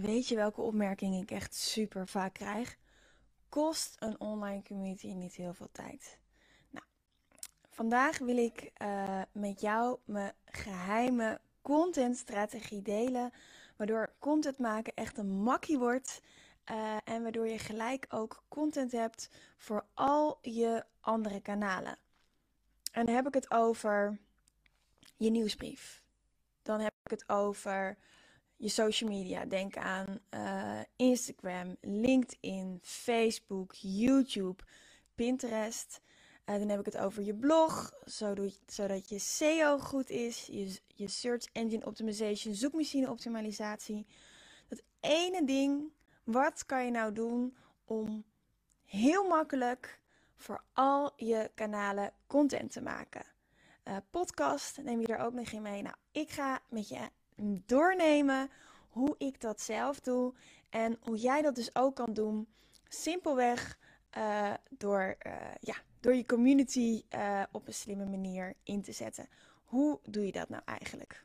Weet je welke opmerking ik echt super vaak krijg? Kost een online community niet heel veel tijd? Nou, vandaag wil ik uh, met jou mijn geheime contentstrategie delen. Waardoor content maken echt een makkie wordt. Uh, en waardoor je gelijk ook content hebt voor al je andere kanalen. En dan heb ik het over je nieuwsbrief. Dan heb ik het over je social media. Denk aan uh, Instagram, LinkedIn, Facebook, YouTube, Pinterest. Uh, dan heb ik het over je blog, zodat je SEO goed is, je, je Search Engine Optimization, zoekmachine optimalisatie. Dat ene ding, wat kan je nou doen om heel makkelijk voor al je kanalen content te maken? Uh, podcast neem je er ook nog in mee. Nou, ik ga met je doornemen hoe ik dat zelf doe en hoe jij dat dus ook kan doen. Simpelweg uh, door, uh, ja, door je community uh, op een slimme manier in te zetten. Hoe doe je dat nou eigenlijk?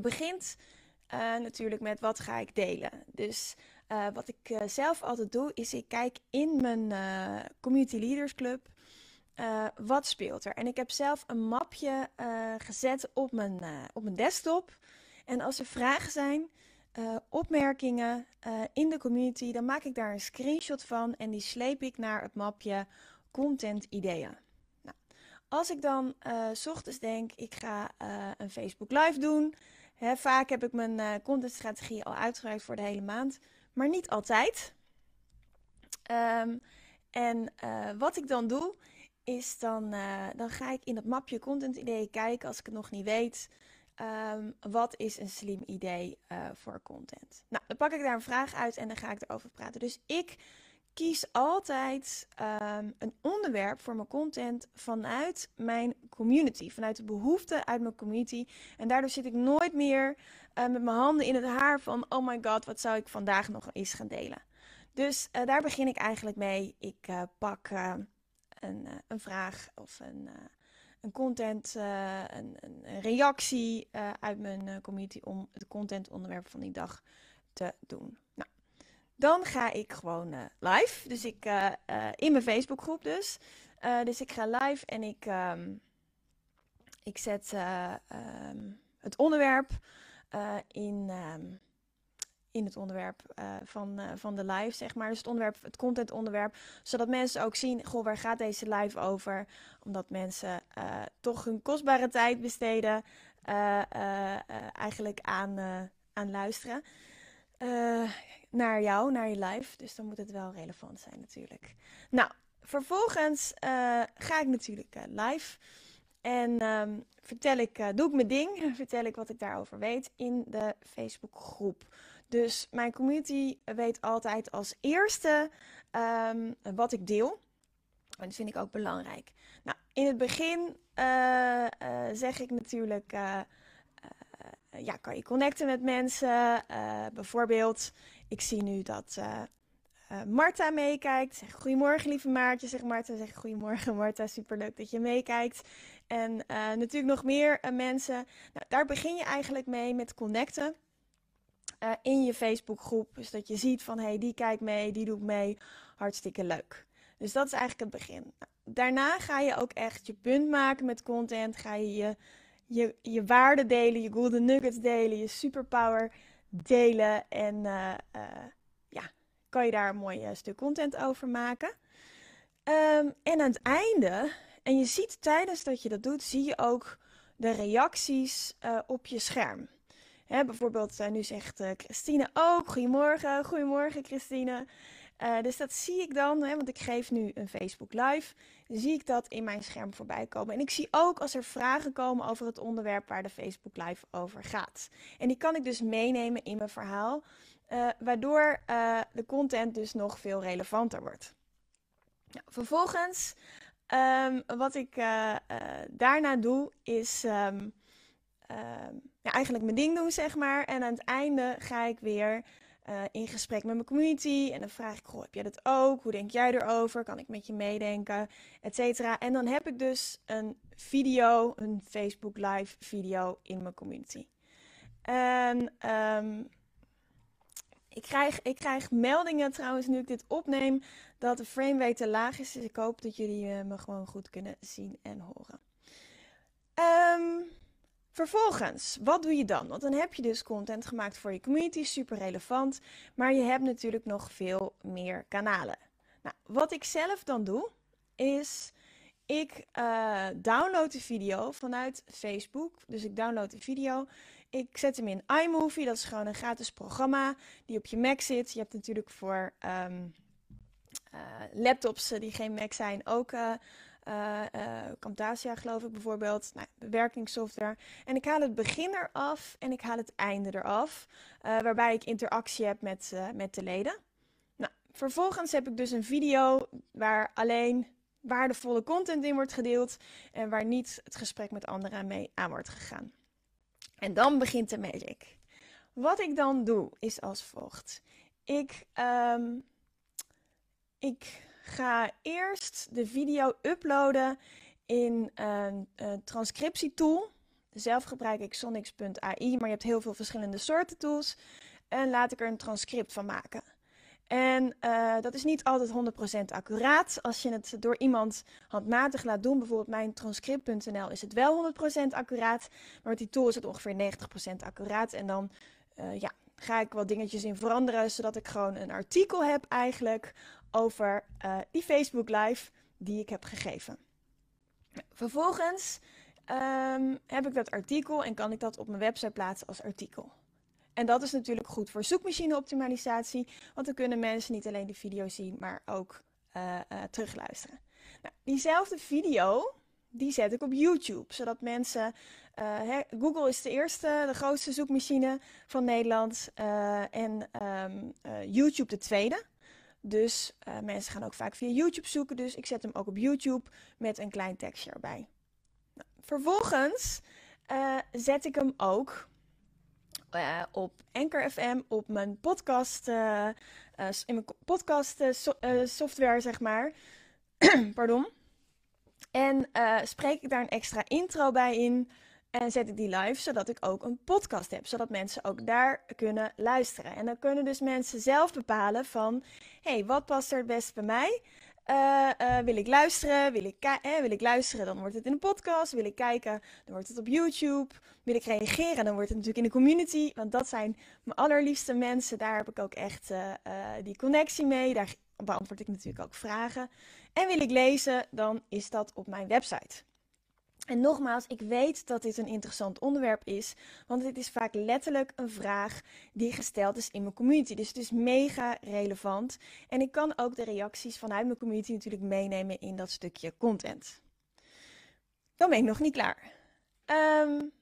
Je begint uh, natuurlijk met wat ga ik delen. Dus uh, wat ik uh, zelf altijd doe, is ik kijk in mijn Community Leaders Club. wat speelt er? En ik heb zelf een mapje gezet op mijn, op mijn desktop. En als er vragen zijn, opmerkingen in de community, dan maak ik daar een screenshot van en die sleep ik naar het mapje content ideeën. Nou, als ik dan s ochtends denk, ik ga een Facebook live doen, vaak heb ik mijn uh, contentstrategie al uitgewerkt voor de hele maand, maar niet altijd. Um, en uh, wat ik dan doe, is dan, uh, dan ga ik in dat mapje content ideeën kijken als ik het nog niet weet. Um, wat is een slim idee voor content? Nou, dan pak ik daar een vraag uit en dan ga ik erover praten. Dus ik kies altijd um, een onderwerp voor mijn content vanuit mijn community, vanuit de behoeften uit mijn community. En daardoor zit ik nooit meer uh, met mijn handen in het haar van, oh my god, wat zou ik vandaag nog eens gaan delen. Dus uh, daar begin ik eigenlijk mee. Ik uh, pak een, een, vraag of een, een content, een, een, reactie uit mijn community om het contentonderwerp van die dag te doen. Nou, dan ga ik gewoon uh, live. Dus ik uh, uh, in mijn Facebookgroep dus. dus ik ga live en ik, um, ik zet um, het onderwerp in, um, in het onderwerp van, van de live, zeg maar. Dus het onderwerp, het content onderwerp. Zodat mensen ook zien, goh, waar gaat deze live over? Omdat mensen toch hun kostbare tijd besteden eigenlijk aan, aan luisteren naar jou, naar je live. Dus dan moet het wel relevant zijn natuurlijk. Nou, vervolgens uh, ga ik natuurlijk uh, live. En um, vertel ik, doe ik mijn ding, vertel ik wat ik daarover weet in de Facebookgroep. Dus mijn community weet altijd als eerste um, wat ik deel. En dat vind ik ook belangrijk. Nou, in het begin zeg ik natuurlijk ja, kan je connecten met mensen. Uh, bijvoorbeeld, ik zie nu dat uh, Marta meekijkt. Zeg goedemorgen, lieve Maartje. Zeg Marta, zeg goedemorgen, Marta. Superleuk dat je meekijkt. En natuurlijk nog meer mensen. Nou, daar begin je eigenlijk mee met connecten. in je Facebookgroep. Dus dat je ziet van, hé, hey, die kijkt mee, die doet mee. Hartstikke leuk. Dus dat is eigenlijk het begin. Daarna ga je ook echt je punt maken met content. Ga je je je, je waarde delen, je golden nuggets delen, je superpower delen. En uh, uh, ja, kan je daar een mooi uh, stuk content over maken. Um, en aan het einde, en je ziet tijdens dat je dat doet, zie je ook de reacties op je scherm. Hè, bijvoorbeeld, nu zegt Christine ook, goedemorgen, goedemorgen Christine. Dus dat zie ik dan, hè, want ik geef nu een Facebook Live zie ik dat in mijn scherm voorbij komen. En ik zie ook als er vragen komen over het onderwerp waar de Facebook Live over gaat. En die kan ik dus meenemen in mijn verhaal, uh, waardoor uh, de content dus nog veel relevanter wordt. Nou, vervolgens, um, wat ik daarna doe, is um, ja, eigenlijk mijn ding doen, zeg maar. En aan het einde ga ik weer uh, in gesprek met mijn community. En dan vraag ik, goh, heb jij dat ook? Hoe denk jij erover? Kan ik met je meedenken? Etcetera. En dan heb ik dus een video, een Facebook live video in mijn community. En um, ik, krijg, ik krijg meldingen trouwens, nu ik dit opneem, dat de frame te laag is. Dus ik hoop dat jullie uh, me gewoon goed kunnen zien en horen. Um, Vervolgens, wat doe je dan? Want dan heb je dus content gemaakt voor je community, super relevant, maar je hebt natuurlijk nog veel meer kanalen. Nou, wat ik zelf dan doe, is ik uh, download de video vanuit Facebook. Dus ik download de video. Ik zet hem in iMovie. Dat is gewoon een gratis programma die op je Mac zit. Je hebt natuurlijk voor um, uh, laptops die geen Mac zijn ook uh, Camtasia geloof ik bijvoorbeeld, nou, bewerkingssoftware. En ik haal het begin eraf en ik haal het einde eraf, uh, waarbij ik interactie heb met, met de leden. Nou, vervolgens heb ik dus een video waar alleen waardevolle content in wordt gedeeld en waar niet het gesprek met anderen mee aan wordt gegaan. En dan begint de magic. Wat ik dan doe is als volgt. Ik, um, ik ga eerst de video uploaden in een, een transcriptietool. Zelf gebruik ik Sonics.ai, maar je hebt heel veel verschillende soorten tools. En laat ik er een transcript van maken. En uh, dat is niet altijd 100% accuraat. Als je het door iemand handmatig laat doen, bijvoorbeeld mijn transcript.nl, is het wel 100% accuraat. Maar met die tool is het ongeveer 90% accuraat. En dan uh, ja, ga ik wat dingetjes in veranderen, zodat ik gewoon een artikel heb eigenlijk over uh, die Facebook Live die ik heb gegeven. Vervolgens um, heb ik dat artikel en kan ik dat op mijn website plaatsen als artikel. En dat is natuurlijk goed voor zoekmachine-optimalisatie, want dan kunnen mensen niet alleen de video zien, maar ook uh, uh, terugluisteren. Nou, diezelfde video, die zet ik op YouTube, zodat mensen. Google is de eerste, de grootste zoekmachine van Nederland. En um, YouTube de tweede. Dus uh, mensen gaan ook vaak via YouTube zoeken. Dus ik zet hem ook op YouTube met een klein tekstje erbij. Nou, vervolgens uh, zet ik hem ook uh, op Anchor FM, op mijn podcast, in mijn podcast so software, zeg maar. Pardon. En spreek ik daar een extra intro bij in. En zet ik die live, zodat ik ook een podcast heb. Zodat mensen ook daar kunnen luisteren. En dan kunnen dus mensen zelf bepalen van... hey, wat past er het best bij mij? Uh, uh, wil ik luisteren? Wil ik, eh, wil ik luisteren? Dan wordt het in een podcast. Wil ik kijken? Dan wordt het op YouTube. Wil ik reageren? Dan wordt het natuurlijk in de community. Want dat zijn mijn allerliefste mensen. Daar heb ik ook echt die connectie mee. Daar beantwoord ik natuurlijk ook vragen. En wil ik lezen? Dan is dat op mijn website. En nogmaals, ik weet dat dit een interessant onderwerp is, want dit is vaak letterlijk een vraag die gesteld is in mijn community. Dus het is mega relevant. En ik kan ook de reacties vanuit mijn community natuurlijk meenemen in dat stukje content. Dan ben ik nog niet klaar. Um,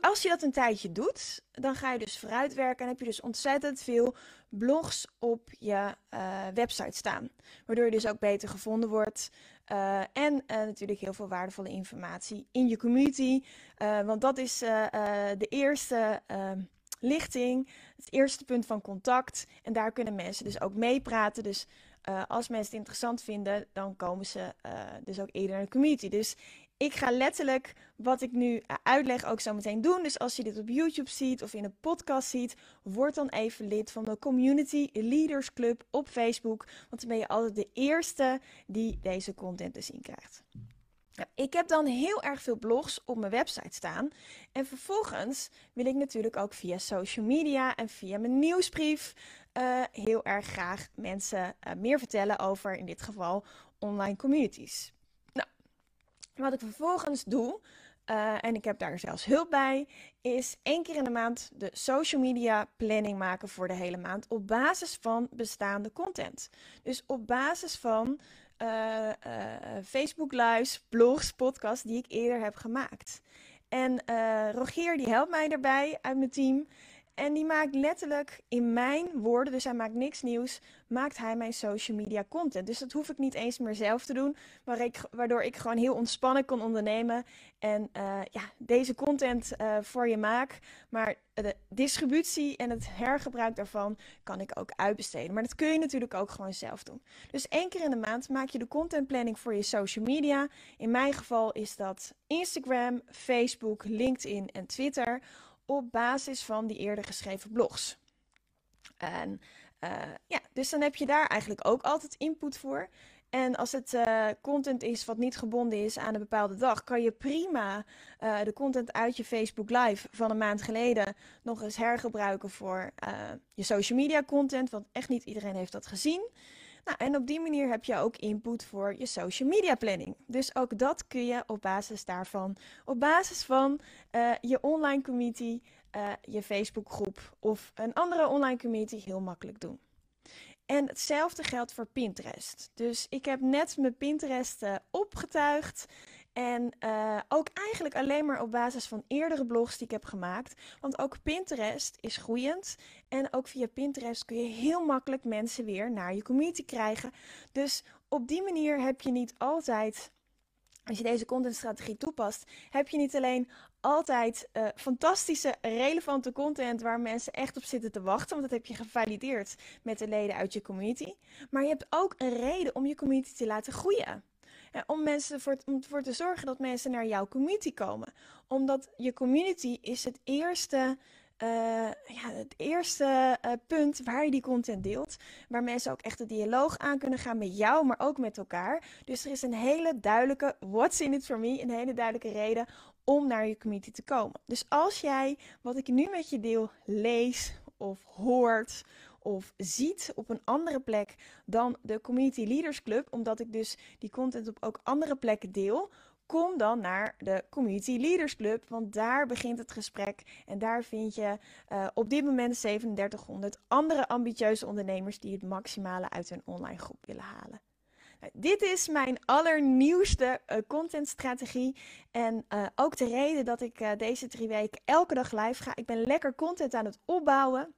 als je dat een tijdje doet, dan ga je dus vooruitwerken en heb je dus ontzettend veel blogs op je uh, website staan. Waardoor je dus ook beter gevonden wordt. Uh, en uh, natuurlijk heel veel waardevolle informatie in je community. want dat is de eerste ehm, lichting, het eerste punt van contact. En daar kunnen mensen dus ook meepraten. Dus als mensen het interessant vinden, dan komen ze dus ook eerder naar de community. Dus ik ga letterlijk wat ik nu eh, uitleg ook zo meteen doen. Dus als je dit op YouTube ziet of in een podcast ziet, word dan even lid van de Community Leaders Club op Facebook. Want dan ben je altijd de eerste die deze content te zien krijgt. ik heb dan heel erg veel blogs op mijn website staan. En vervolgens wil ik natuurlijk ook via social media en via mijn nieuwsbrief uh, heel erg graag mensen uh, meer vertellen over, in dit geval, online communities. Wat ik vervolgens doe, uh, en ik heb daar zelfs hulp bij, is één keer in de maand de social media planning maken voor de hele maand op basis van bestaande content. Dus op basis van uh, uh, Facebook lives, blogs, podcasts die ik eerder heb gemaakt. En Rogier die helpt mij daarbij uit mijn team. En die maakt letterlijk in mijn woorden, dus hij maakt niks nieuws, maakt hij mijn social media content. Dus dat hoef ik niet eens meer zelf te doen, waardoor ik gewoon heel ontspannen kan ondernemen en uh, ja, deze content uh, voor je maak. Maar de distributie en het hergebruik daarvan kan ik ook uitbesteden. Maar dat kun je natuurlijk ook gewoon zelf doen. Dus één keer in de maand maak je de contentplanning voor je social media. In mijn geval is dat Instagram, Facebook, LinkedIn en Twitter op basis van die eerder geschreven blogs. En uh, ja, dus dan heb je daar eigenlijk ook altijd input voor. En als het uh, content is wat niet gebonden is aan een bepaalde dag, kan je prima uh, de content uit je Facebook Live van een maand geleden nog eens hergebruiken voor je social media content. Want echt niet iedereen heeft dat gezien. Nou, en op die manier heb je ook input voor je social media planning. Dus ook dat kun je op basis daarvan, op basis van uh, je online community, uh, je Facebookgroep of een andere online community heel makkelijk doen. En hetzelfde geldt voor Pinterest. Dus ik heb net mijn Pinterest opgetuigd. En uh, ook eigenlijk alleen maar op basis van eerdere blogs die ik heb gemaakt. Want ook Pinterest is groeiend. En ook via Pinterest kun je heel makkelijk mensen weer naar je community krijgen. Dus op die manier heb je niet altijd. Als je deze contentstrategie toepast, heb je niet alleen altijd uh, fantastische, relevante content waar mensen echt op zitten te wachten. Want dat heb je gevalideerd met de leden uit je community. Maar je hebt ook een reden om je community te laten groeien om, mensen voor, om ervoor te zorgen dat mensen naar jouw community komen. Omdat je community is het eerste, uh, ja, het eerste uh, punt waar je die content deelt. Waar mensen ook echt de dialoog aan kunnen gaan met jou, maar ook met elkaar. Dus er is een hele duidelijke what's in it for me, een hele duidelijke reden om naar je community te komen. Dus als jij wat ik nu met je deel lees of hoort of ziet op een andere plek dan de Community Leaders Club, omdat ik dus die content op ook andere plekken deel, kom dan naar de Community Leaders Club, want daar begint het gesprek en daar vind je uh, op dit moment 3700 andere ambitieuze ondernemers die het maximale uit hun online groep willen halen. Nou, dit is mijn allernieuwste uh, contentstrategie en uh, ook de reden dat ik deze drie weken elke dag live ga. Ik ben lekker content aan het opbouwen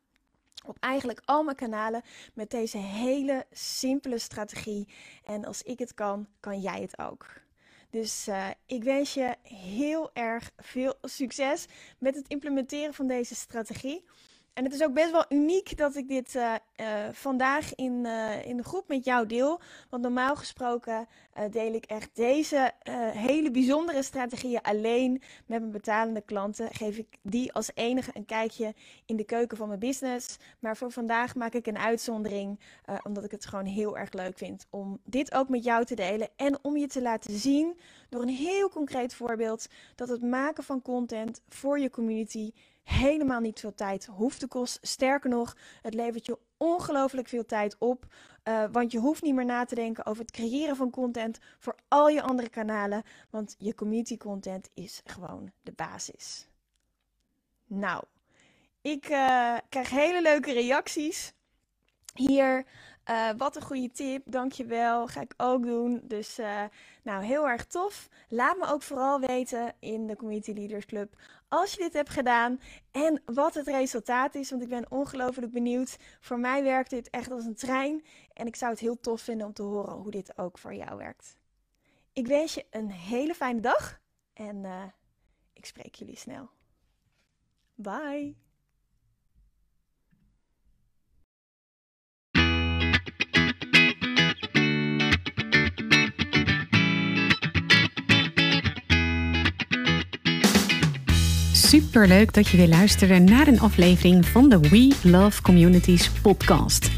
op eigenlijk al mijn kanalen met deze hele simpele strategie. En als ik het kan, kan jij het ook. Dus uh, ik wens je heel erg veel succes met het implementeren van deze strategie. En het is ook best wel uniek dat ik dit uh, uh, vandaag in, uh, in de groep met jou deel. Want normaal gesproken deel ik echt deze hele bijzondere strategieën alleen met mijn betalende klanten. Geef ik die als enige een kijkje in de keuken van mijn business. Maar voor vandaag maak ik een uitzondering, omdat ik het gewoon heel erg leuk vind om dit ook met jou te delen. En om je te laten zien door een heel concreet voorbeeld dat het maken van content voor je community helemaal niet veel tijd hoeft te kosten. Sterker nog, het levert je ongelooflijk veel tijd op. Uh, want je hoeft niet meer na te denken over het creëren van content voor al je andere kanalen. Want je community content is gewoon de basis. Nou, ik uh, krijg hele leuke reacties hier. Uh, wat een goede tip, dankjewel. Ga ik ook doen. Dus uh, nou, heel erg tof. Laat me ook vooral weten in de Community Leaders Club als je dit hebt gedaan en wat het resultaat is. Want ik ben ongelooflijk benieuwd. Voor mij werkt dit echt als een trein. En ik zou het heel tof vinden om te horen hoe dit ook voor jou werkt. Ik wens je een hele fijne dag en uh, ik spreek jullie snel. Bye. Super leuk dat je weer luisterde naar een aflevering van de We Love Communities podcast.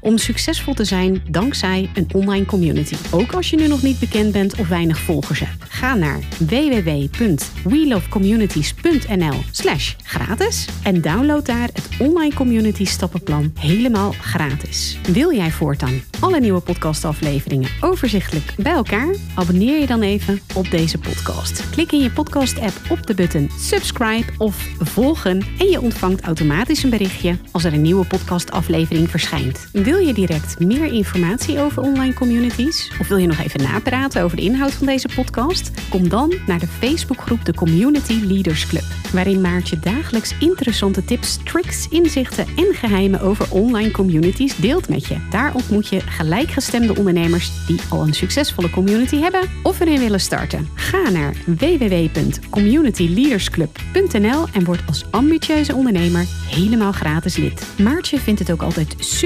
om succesvol te zijn dankzij een online community. Ook als je nu nog niet bekend bent of weinig volgers hebt. Ga naar www.welovecommunities.nl slash gratis en download daar het online community stappenplan helemaal gratis. Wil jij voortaan alle nieuwe podcastafleveringen overzichtelijk bij elkaar? Abonneer je dan even op deze podcast. Klik in je podcast app op de button subscribe of volgen en je ontvangt automatisch een berichtje als er een nieuwe podcastaflevering verschijnt. Wil je direct meer informatie over online communities of wil je nog even napraten over de inhoud van deze podcast? Kom dan naar de Facebookgroep de Community Leaders Club, waarin Maartje dagelijks interessante tips, tricks, inzichten en geheimen over online communities deelt met je. Daar ontmoet je gelijkgestemde ondernemers die al een succesvolle community hebben of erin willen starten. Ga naar www.communityleadersclub.nl en word als ambitieuze ondernemer helemaal gratis lid. Maartje vindt het ook altijd super